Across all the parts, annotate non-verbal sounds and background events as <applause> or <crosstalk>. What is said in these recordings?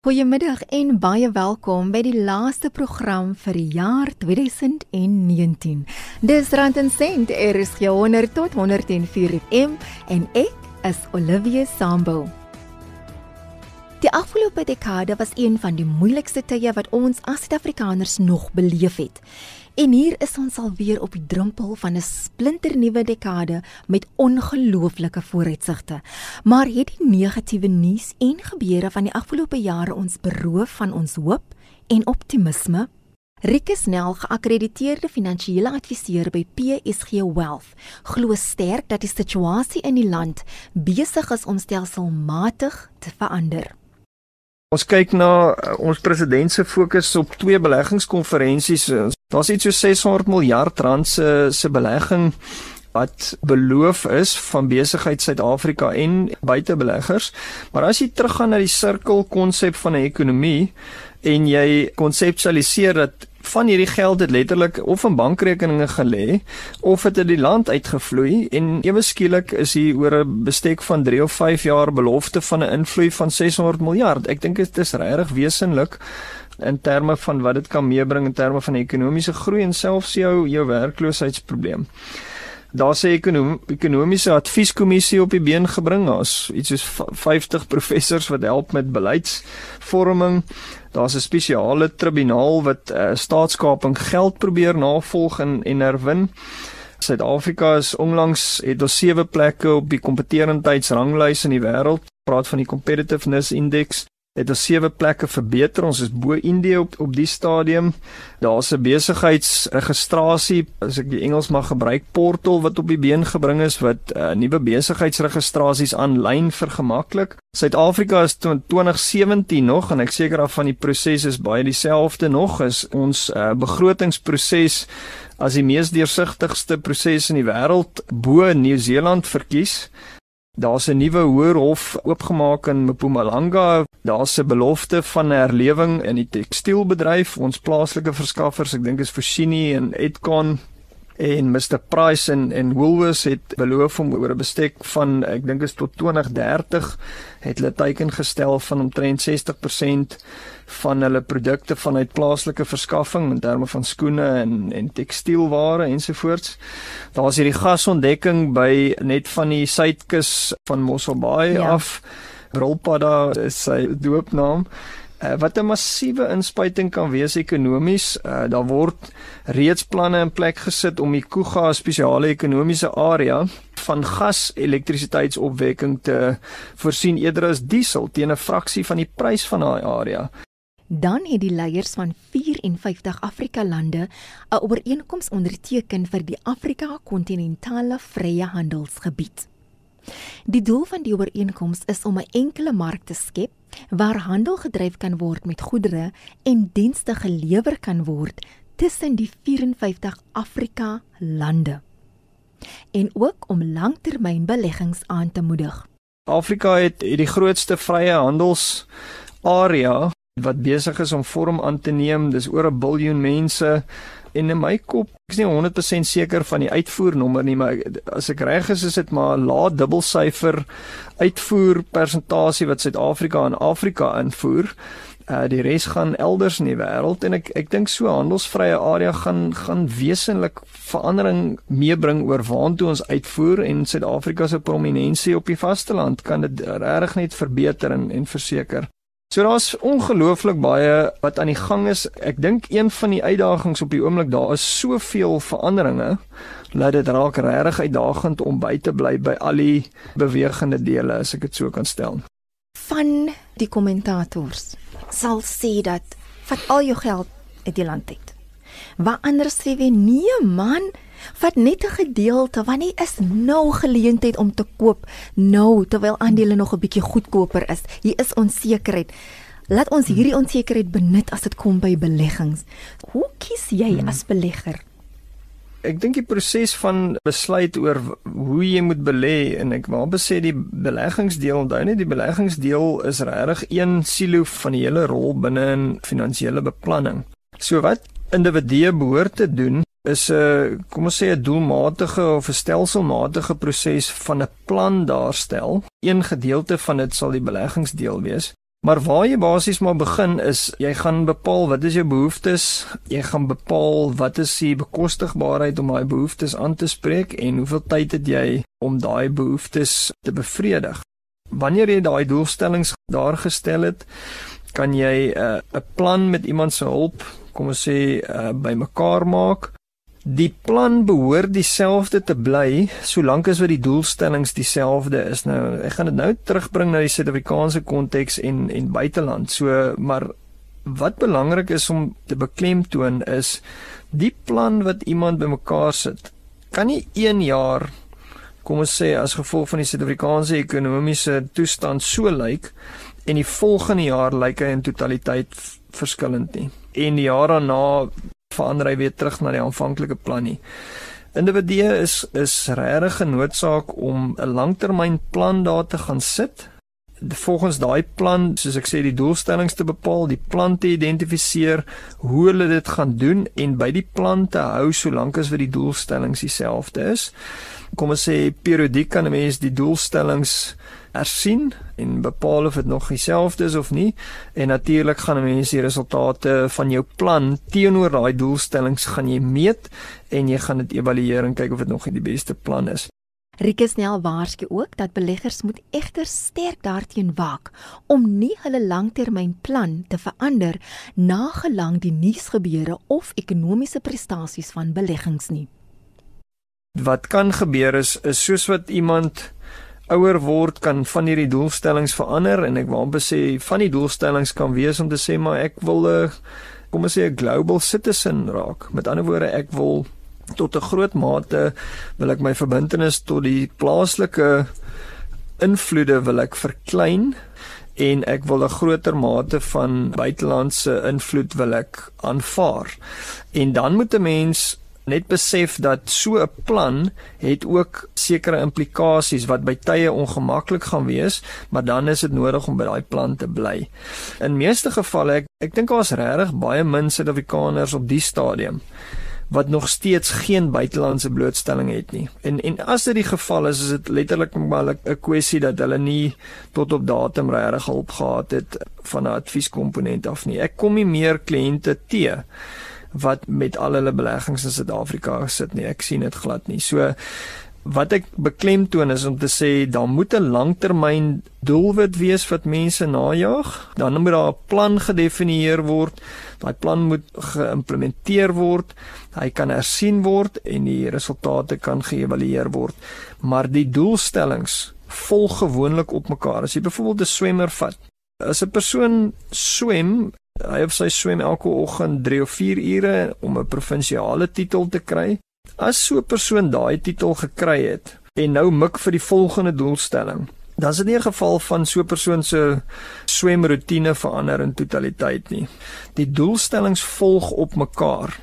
Goeiemiddag en baie welkom by die laaste program vir die jaar 2019. Dis Rand en Sent, er is 100 tot 104 FM en ek is Olivia Sambo. Die afgelope dekade was een van die moeilikste tye wat ons as Suid-Afrikaners nog beleef het. En hier is ons alweer op die drempel van 'n splinternuwe dekade met ongelooflike vooruitsigte. Maar het die negatiewe nuus en gebeure van die afgelope jare ons beroof van ons hoop en optimisme? Rikke Snell, geakkrediteerde finansiële adviseur by PSG Wealth, glo sterk dat die situasie in die land besig is om stelselmatig te verander. Ons kyk na uh, ons president se fokus op twee beleggingskonferensies. Daar's iets so 600 miljard rand se se belegging wat beloof is van besigheid Suid-Afrika en buitebeleggers. Maar as jy teruggaan na die sirkel konsep van 'n ekonomie en jy konseptualiseer dat van hierdie geld het letterlik of in bankrekeninge gelê of het in die land uitgevloei en ewe skielik is hier oor 'n bestek van 3 of 5 jaar belofte van 'n invloei van 600 miljard. Ek dink dit is regtig wesenlik in terme van wat dit kan meebring in terme van ekonomiese groei en selfs jou jou werkloosheidsprobleem. Daar's 'n ekonom, ekonomiese advieskommissie op die been gebring. Daar's iets soos 50 professors wat help met beleidsvorming. Daar's 'n spesiale tribunaal wat uh, staatskaping geld probeer navolg en en herwin. Suid-Afrika is onlangs het ons sewe plekke op die kompetitiwheidsranglys in die wêreld. Praat van die competitiveness index het ons sewe plekke verbeter. Ons is bo Indië op op die stadium. Daar's 'n besigheidsregistrasie, as ek die Engels mag gebruik, portal wat op die been gebring is wat uh, nuwe besigheidsregistrasies aanlyn vergemaklik. Suid-Afrika is 2017 nog en ek seker af van die proses is baie dieselfde nog is ons uh, begrotingsproses as die mees deursigtigste proses in die wêreld bo Nieu-Seeland verkies. Daar's 'n nuwe hoër hof oopgemaak in Mpumalanga. Daar's 'n belofte van herlewing in die tekstielbedryf. Ons plaaslike verskaffers, ek dink is Foschini en Edcon en Mr Price en en Woolworths het beloof om oor 'n bestek van ek dink is tot 2030 het hulle teiken gestel van omtrent 60% van hulle produkte vanuit plaaslike verskaffing in terme van skoene en en tekstielware ensovoorts. Daar's hierdie gasontdekking by net van die suidkus van Mossel Bay ja. af. Rolpada is sy doopnaam. Uh, wat 'n massiewe inspuiting kan wees ekonomies. Uh, daar word reeds planne in plek gesit om die Kuga spesiale ekonomiese area van gas-elektrisiteitsopwekking te voorsien eerder as diesel teen 'n fraksie van die prys van daai area. Dan het die leiers van 54 Afrika lande 'n ooreenkoms onderteken vir die Afrika kontinentale vrye handelsgebied. Die doel van die ooreenkoms is om 'n enkele mark te skep waar handel gedryf kan word met goedere en dienste gelewer kan word tussen die 54 Afrika lande. En ook om langtermynbeleggings aan te moedig. Afrika het, het die grootste vrye handels area wat besig is om vorm aan te neem. Dis oor 'n biljoen mense en in my kop ek is nie 100% seker van die uitvoernommer nie maar as ek reg is is dit maar 'n lae dubbelsyfer uitvoer persentasie wat Suid-Afrika aan Afrika invoer. Uh die res gaan elders in die wêreld en ek ek dink so handelsvrye area gaan gaan wesenlik verandering meebring oor waantoe ons uitvoer en Suid-Afrika se prominensie op die vasteland kan dit regtig net verbeter en en verseker So daar's ongelooflik baie wat aan die gang is. Ek dink een van die uitdagings op die oomblik daar is soveel veranderinge dat dit raak regtig uitdagend om by te bly by al die bewegende dele as ek dit so kan stel. Van die kommentators sal sê dat vat al jou geld uit die land uit. Waar anders sê we nee man, Vat net 'n gedeelte want nie is nou geleentheid om te koop nou terwyl aandele nog 'n bietjie goedkoper is. Hier is onsekerheid. Laat ons hierdie onsekerheid benut as dit kom by beleggings. Hoe kies jy hmm. as belegger? Ek dink die proses van besluit oor hoe jy moet belê en ek wil besê die beleggingsdeel onthou net die beleggingsdeel is regtig een silo van die hele rol binne in finansiële beplanning. So wat individue behoort te doen is 'n kom ons sê 'n doelmatige of 'n stelselmatige proses van 'n plan daarstel. Een gedeelte van dit sal die beleggingsdeel wees. Maar waar jy basies maar begin is jy gaan bepaal wat is jou behoeftes, jy gaan bepaal wat is die bekostigbaarheid om daai behoeftes aan te spreek en hoeveel tyd het jy om daai behoeftes te bevredig. Wanneer jy daai doelstellings daar gestel het, kan jy uh, 'n uh, plan met iemand se hulp, kom ons sê, uh, bymekaar maak Die plan behoort dieselfde te bly solank as wat die doelstellings dieselfde is. Nou, ek gaan dit nou terugbring na die Suid-Afrikaanse konteks en en buiteland. So, maar wat belangrik is om te beklemtoon is die plan wat iemand bymekaar sit. Kan nie 1 jaar kom ons sê as gevolg van die Suid-Afrikaanse ekonomiese toestand so lyk en die volgende jaar lyk hy in totaliteit verskillend nie. En die jaar daarna verander hy weer terug na die aanvanklike plan nie. Individue is is regtig genoodsaak om 'n langtermynplan daar te gaan sit. Volgens daai plan, soos ek sê, die doelstellings te bepaal, die plan te identifiseer, hoe hulle dit gaan doen en by die plan te hou solank as wat die doelstellings dieselfde is. Kom ons sê periodiek kan 'n mens die doelstellings hersien en bepaal of dit nog dieselfde is of nie en natuurlik gaan mense die resultate van jou plan teenoor daai doelstellings gaan jy meet en jy gaan dit evalueer en kyk of dit nog die beste plan is. Rikus Nel waarsku ook dat beleggers moet egter sterk daarteen waak om nie hulle langtermynplan te verander na gelang die nuusgebeure of ekonomiese prestasies van beleggings nie. Wat kan gebeur is is soos wat iemand ouer word kan van hierdie doelstellings verander en ek wou amper sê van die doelstellings kan wees om te sê maar ek wil 'n uh, kom ons sê 'n global citizen raak. Met ander woorde ek wil tot 'n groot mate wil ek my verbintenis tot die plaaslike invloede wil ek verklein en ek wil 'n groter mate van buitelandse invloed wil ek aanvaar. En dan moet 'n mens net besef dat so 'n plan het ook sekere implikasies wat by tye ongemaklik gaan wees, maar dan is dit nodig om by daai plan te bly. In meeste gevalle ek ek dink daar's regtig baie min Suid-Afrikaners op die stadium wat nog steeds geen buitelandse blootstelling het nie. En en as dit die geval is, is dit letterlik maar 'n kwessie dat hulle nie tot op datum regtig hulp gehad het van 'n advieskomponent af nie. Ek kom nie meer kliënte te wat met al hulle beleggings in Suid-Afrika sit nie. Ek sien dit glad nie. So wat ek beklemtoon is om te sê daar moet 'n langtermyn doelwit wees wat mense najag. Dan moet daar 'n plan gedefinieer word. Daai plan moet geïmplementeer word. Hy kan hersien word en die resultate kan geëvalueer word. Maar die doelstellings volg gewoonlik op mekaar. As jy byvoorbeeld 'n swemmer vat, as 'n persoon swem Hy of sy swem elke oggend 3 of 4 ure om 'n provinsiale titel te kry. As so 'n persoon daai titel gekry het en nou mik vir die volgende doelstelling, dan is dit nie 'n geval van so 'n persoon se swemroetine verander in totaliteit nie. Die doelstellings volg op mekaar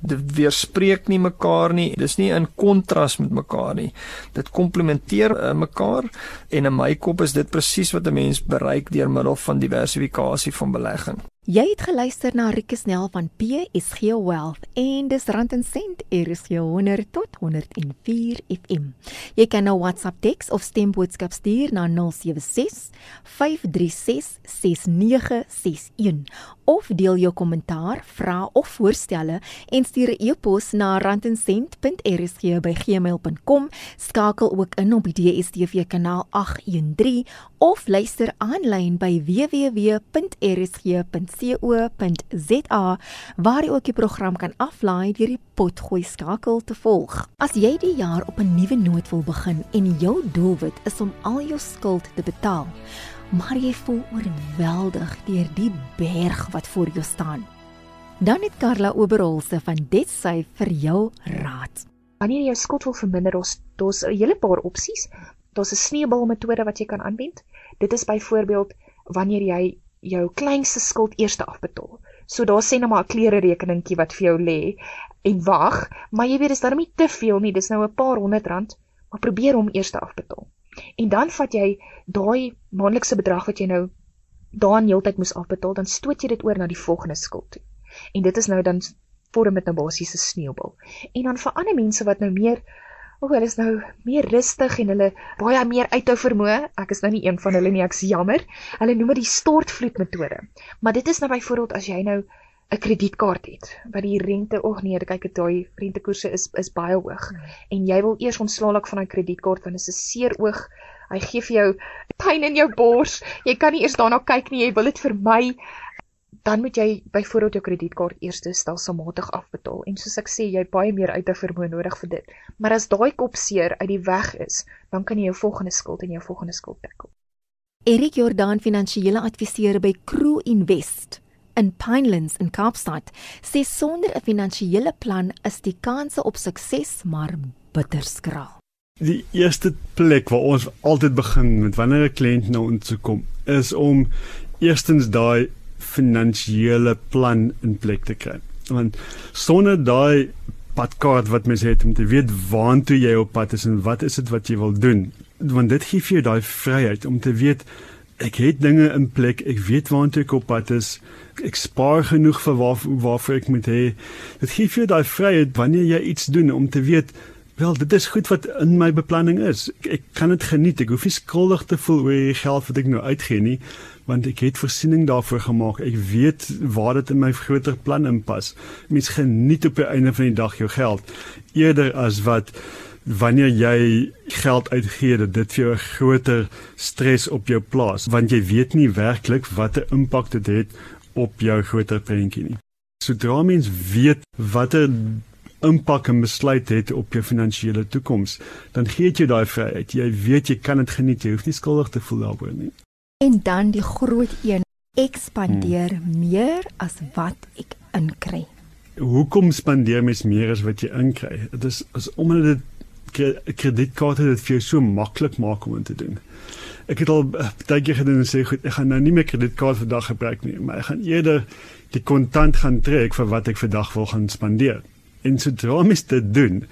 dit weerspreek nie mekaar nie. Dis nie in kontras met mekaar nie. Dit komplementeer uh, mekaar en in my kop is dit presies wat 'n mens bereik deur middel van diversifikasie van belegging. Jy het geluister na Rikus Nel van PSG Wealth en dis Rand en Sent RSG 100 tot 104 FM. Jy kan nou WhatsApp teks of stemboodskap stuur na 076 536 6961 of deel jou kommentaar, vrae of voorstelle en stuur 'n e-pos na randencent.rsg@gmail.com. Skakel ook in op die DStv kanaal 813 of luister aanlyn by www.rsg.co co.za waar jy ook die program kan aflaai deur die potgooi skakel te volg. As jy die jaar op 'n nuwe noot wil begin en jou doelwit is om al jou skuld te betaal, maar jy voel oorweldig deur die berg wat voor jou staan, dan het Karla Oberholse van Detsy vir jou raad. Wanneer jy jou skuld wil verminder, daar's 'n hele paar opsies. Daar's 'n sneeubal metode wat jy kan aanwend. Dit is byvoorbeeld wanneer jy jou kleinste skuld eers afbetaal. So daar sê net maar 'n klere rekeningkie wat vir jou lê en wag, maar jy weet dis darem nie te veel nie, dis nou 'n paar honderd rand, maar probeer hom eers afbetaal. En dan vat jy daai maandelikse bedrag wat jy nou daan heeltyd moes afbetaal, dan stoot jy dit oor na die volgende skuld toe. En dit is nou dan vorm met 'n basiese sneeubal. En dan vir ander mense wat nou meer O, hulle is nou meer rustig en hulle baie meer uithou vermoë. Ek is nou nie een van hulle nie, ek's jammer. Hulle noem dit die stortvloed metode. Maar dit is nou byvoorbeeld as jy nou 'n kredietkaart het wat die rente ag nee, kyk dit daai rentekoerse is is baie hoog hmm. en jy wil eers ontslaa van daai kredietkaart want dit is 'n seer oog. Hy gee vir jou pyn in jou bors. Jy kan nie eers daarna kyk nie, jy wil dit vermy. Dan moet jy byvoorbeeld jou kredietkaart eers stelselmatig afbetaal en soos ek sê, jy baie meer uit te vermoë nodig vir dit. Maar as daai kop seer uit die weg is, dan kan jy jou volgende skuld en jou volgende skuld tackle. Erik Jordan, finansiële adviseur by Crew Invest in Pinelands in Kaapstad sê sonder 'n finansiële plan is die kanse op sukses maar bitter skraal. Die eerste plek waar ons altyd begin met wanneer 'n kliënt na ons kom is om eerstens daai finansiële plan in plek te kry. Want sonder daai padkaart wat mens het om te weet waantoe jy op pad is en wat is dit wat jy wil doen, want dit gee vir jou daai vryheid om te weet ek het dinge in plek, ek weet waantoe ek op pad is ek spaar genoeg vir waar waarvoor ek moet hê. Dit gee vir jou daai vryheid wanneer jy iets doen om te weet wel dit is goed wat in my beplanning is. Ek, ek kan dit geniet. Ek hoef nie skuldig te voel oor die geld wat ek nou uitgee nie want ek het voorsiening daarvoor gemaak. Ek weet waar dit in my groter plan inpas. Mens geniet op die einde van die dag jou geld eerder as wat wanneer jy geld uitgee dat dit vir jou 'n groter stres op jou plaas want jy weet nie werklik watter impak dit het op jou groter prentjie nie. Sodra mens weet watter impak 'n besluit het op jou finansiële toekoms, dan gee dit jou daai vryheid. Jy weet jy kan dit geniet, jy hoef nie skuldig te voel daaroor nie. En dan die groot een, ek spandeer hmm. meer as wat ek inkry. Hoekom spandeer mens meer as wat jy inkry? Dit is as omdat dit kredietkaarte dit vir jou so maklik maak om te doen ek het al baie keer gedoen en sê goed, ek gaan nou nie meer kredietkaart vandag gebruik nie, maar ek gaan eerder die kontant gaan trek vir wat ek vandag wil gaan spandeer. En sodra mens dit doen,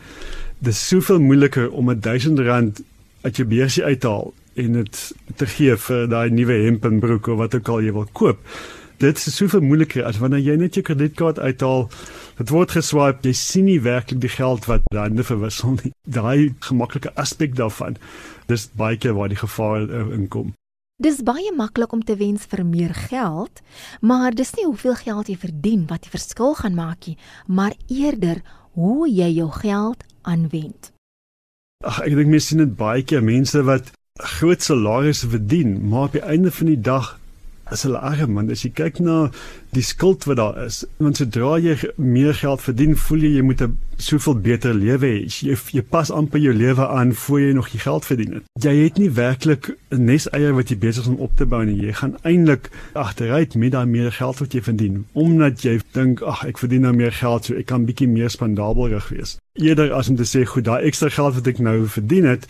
dis soveel moeiliker om 'n 1000 rand uit jou beursie uit te haal en dit te gee vir daai nuwe hemp en broek of wat ook al jy wil koop. Dit is soveel moeiliker as wanneer jy net jou kredietkaart uithaal Dit word geswipe, jy sien nie werklik die geld wat dan verwissel nie. <laughs> Daai gemaklike aspek daarvan. Dis baie keer waar die gevaar uh, inkom. Dis baie maklik om te wens vir meer geld, maar dis nie hoeveel geld jy verdien wat die verskil gaan maak nie, maar eerder hoe jy jou geld aanwend. Ag ek dink mense sien dit baie keer mense wat groot salarisse verdien, maar op die einde van die dag is hulle arm man as jy kyk na die skuld wat daar is want sodra jy meer geld verdien voel jy jy moet 'n soveel beter lewe hê. Jy, jy pas amper jou lewe aan voor jy nog jy geld verdien het. Jy het nie werklik 'n nes eier wat jy besig is om op te bou nie. Jy gaan eintlik agteruit met daai meer geld wat jy verdien omdat jy dink ag ek verdien nou meer geld so ek kan bietjie meer spandabelrig wees. Eerder as om te sê goed daai ekstra geld wat ek nou verdien het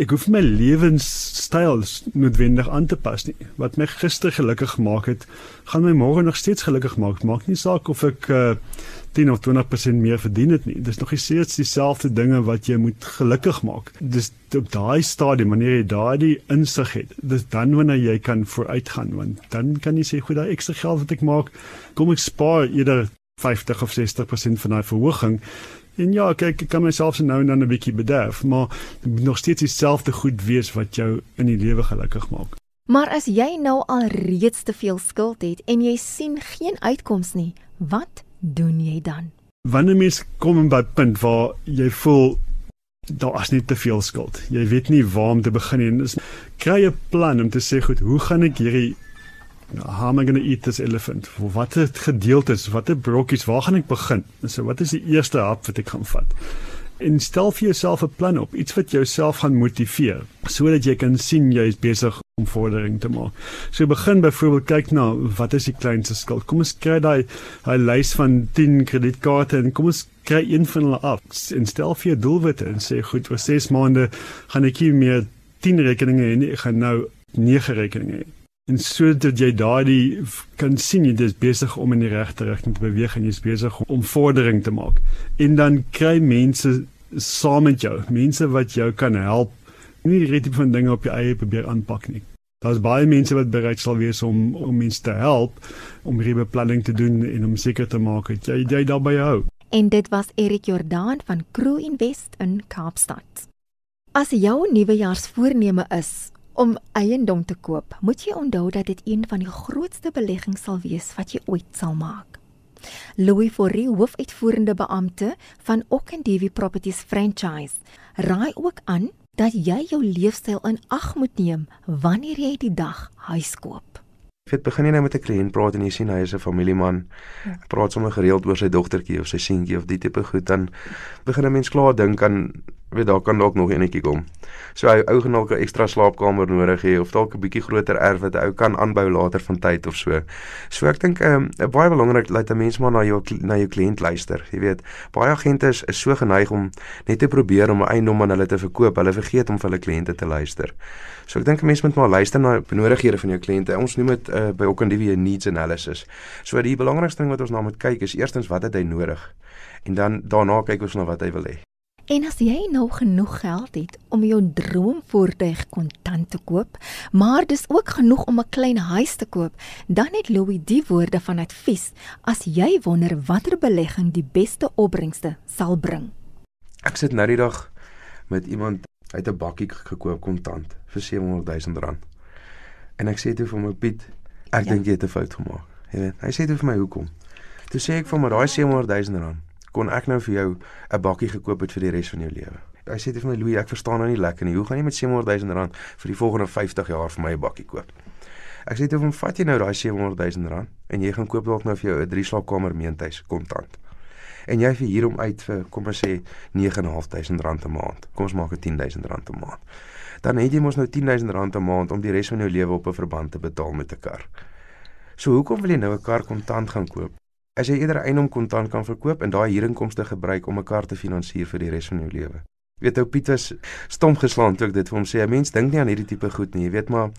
ek hoef my lewenstyl noodwendig aan te pas nie. Wat my gister gelukkig gemaak het, gaan my môre nog steeds gelukkig maak. Maak nie saak of ek uh, 10 of 20% meer verdien het nie. Dis nog steeds dieselfde dinge wat jy moet gelukkig maak. Dis op daai stadium wanneer jy daai insig het, dis dan wanneer jy kan vooruitgaan want dan kan jy sê goed, daai ekstra geld wat ek maak, kom ek spaar eerder 50 of 60% van daai verhoging En ja, kyk, ek kan myself se nou en dan 'n bietjie bederf, maar moet nog steeds dieselfde goed wees wat jou in die lewe gelukkig maak. Maar as jy nou al reeds te veel skuld het en jy sien geen uitkoms nie, wat doen jy dan? Wanneer mens kom by 'n punt waar jy voel daar is net te veel skuld. Jy weet nie waar om te begin nie. Dis kry 'n plan om te sê goed, hoe gaan ek hierdie how am I going to eat this elephant? Wat het gedeeltes, watter brokkies, waar gaan ek begin? So wat is die eerste hap wat ek gaan vat? En stel vir jouself 'n plan op, iets wat jouself gaan motiveer sodat jy kan sien jy is besig om vordering te maak. So begin byvoorbeeld kyk na wat is die kleinste skuld? Kom ons kry daai daai lys van 10 kredietkaarte en kom ons kry een van hulle af. En stel vir jou doelwitte en sê goed, oor 6 maande gaan ek nie meer 10 rekeninge hê nie, ek gaan nou 9 rekeninge hê en sodat jy daardie kan sien jy is besig om in die regte rigting te beweeg en jy's besig om vordering te maak. En dan kry mense saam met jou, mense wat jou kan help nie die regte van dinge op jou eie probeer aanpak nie. Daar's baie mense wat bereid sal wees om om mense te help om hierdie beplanning te doen en om seker te maak dat jy jy daarby hou. En dit was Erik Jordaan van Crew Invest in Kaapstad. As jou nuwejaarsvoorneme is om eiendom te koop, moet jy onthou dat dit een van die grootste beleggings sal wees wat jy ooit sal maak. Louis Forrie, hoofuitvoerende beampte van Okendivi Properties Franchise, raai ook aan dat jy jou leefstyl in ag moet neem wanneer jy die dag huis koop. Ek het begin nou met 'n kliënt praat en jy sien hy is 'n familieman. Ja. Praat sommer gereeld oor sy dogtertjie of sy seentjie of die tipe goed dan begin 'n mens klaar dink aan weet daar kan dalk nog enetjie kom. So hy ou gaan dalk 'n ekstra slaapkamer nodig hê of dalk 'n bietjie groter erf wat hy ou kan aanbou later van tyd of so. So ek dink ehm um, baie belangrik dat 'n mens maar na jou na jou kliënt luister. Jy weet, baie agente is, is so geneig om net te probeer om 'n eiendom aan hulle te verkoop. Hulle vergeet om vir hulle kliënte te luister. So ek dink 'n mens moet maar luister na benodighede van jou kliënte. Ons noem dit uh, by Okandivi 'n needs analysis. So die belangrikste ding wat ons na moet kyk is eerstens wat het hy nodig en dan daarna kyk ons na wat hy wil hê. En as jy nou genoeg geld het om jou droomvoertuig kontant te koop, maar dis ook genoeg om 'n klein huis te koop, dan het Louis die woorde van advies as jy wonder watter belegging die beste opbrengste sal bring. Ek sit nou die dag met iemand uit 'n bakkie gekoop kontant vir 700 000 rand. En ek sê toe vir my Piet, ek ja. dink jy het 'n fout gemaak. Jy weet, hy sê toe vir my hoekom? Toe sê ek vir my daai 700 000 rand kon ek nou vir jou 'n bakkie gekoop het vir die res van jou lewe. Hy sê vir my Louis, ek verstaan nou nie lekker nie. Hoe gaan jy met 700 000 rand vir die volgende 50 jaar vir my 'n bakkie koop? Ek sê toe hom, "Vat jy nou daai 700 000 rand en jy gaan koop dalk nou vir jou 'n drie slaapkamer meentuis kontant." En jy vir hier om uit vir kom ons sê 9.500 rand 'n maand. Kom ons maak dit 10000 rand 'n maand. Dan het jy mos nou 10000 rand 'n maand om die res van jou lewe op 'n verband te betaal met 'n kar. So hoekom wil jy nou 'n kar kontant gaan koop as jy eerder eiendom kontant kan verkoop en daai huurinkomste gebruik om 'n kar te finansier vir die res van jou lewe. Weet ou Piet was stom geslaan toe ek dit vir hom sê. 'n Mens dink nie aan hierdie tipe goed nie, jy weet maar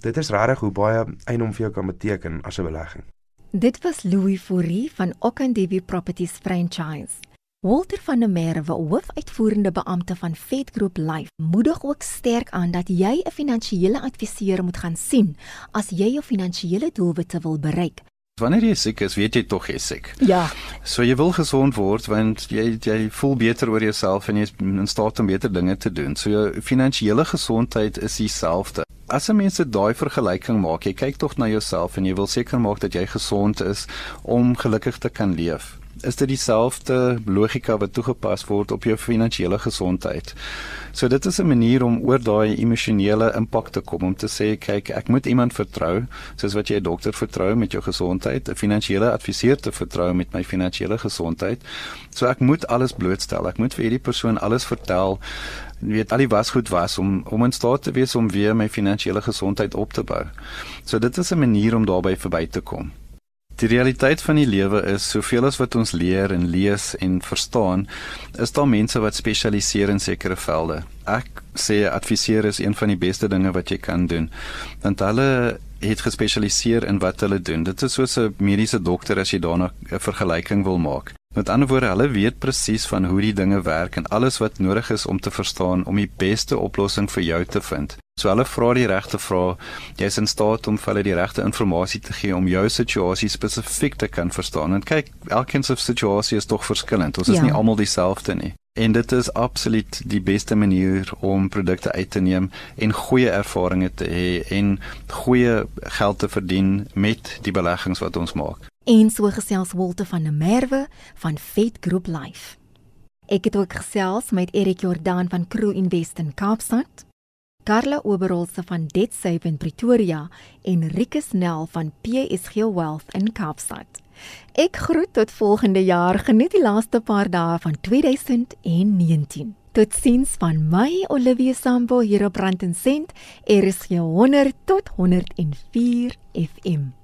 dit is regtig hoe baie eiendom vir jou kan beteken as 'n belegging. Dit was Louis Fourie van Okandivi Properties Franchise. Walter van der Merwe, hoofuitvoerende beampte van Vet Group Life, moedig ook sterk aan dat jy 'n finansiële adviseur moet gaan sien as jy jou finansiële doelwitte wil bereik. Wanneer jy siek is, weet jy tog jy siek. Ja. So jy wil gesond word want jy jy voel beter oor jouself en jy is in staat om beter dinge te doen. So jou finansiële gesondheid is dieselfde. As 'n mens daai vergelyking maak, jy kyk tog na jouself en jy wil seker maak dat jy gesond is om gelukkig te kan leef is dit dieselfde logika wat toegepas word op jou finansiële gesondheid. So dit is 'n manier om oor daai emosionele impak te kom om te sê kyk, ek moet iemand vertrou, soos wat jy 'n dokter vertrou met jou gesondheid, 'n finansiële adviseur te vertrou met my finansiële gesondheid. So ek moet alles blootstel. Ek moet vir hierdie persoon alles vertel weet al die was goed was om om in staat te wees om weer my finansiële gesondheid op te bou. So dit is 'n manier om daarbey verby te kom. Die realiteit van die lewe is soveel as wat ons leer en lees en verstaan, is daar mense wat spesialiseer in sekere velde. Ek sê adviseer is een van die beste dinge wat jy kan doen. Want hulle het gespesialiseer in wat hulle doen. Dit is soos 'n mediese dokter as jy daarna 'n vergelyking wil maak. Met ander woorde, hulle weet presies van hoe die dinge werk en alles wat nodig is om te verstaan om die beste oplossing vir jou te vind. So hulle vra die regte vrae. Jy's in staat om hulle die regte inligting te gee om jou situasie spesifiek te kan verstaan. En kyk, elkeen se situasie is tog verskillend. Ons is ja. nie almal dieselfde nie. En dit is absoluut die beste manier om produkte uit te neem en goeie ervarings te hê en goeie geld te verdien met die beleggings wat ons maak. En so gesels Wolte van der Merwe van Vet Group Life. Ek het ook gesels met Erik Jordan van Crew Invest in Kaapstad, Karla Oberholse van Debt Save in Pretoria en Rikus Nel van PSG Wealth in Kaapstad. Ek groet tot volgende jaar. Geniet die laaste paar dae van 2019. Totsiens van my Olivia Sambo hier op Rand en Sent. Er is 100 tot 104 FM.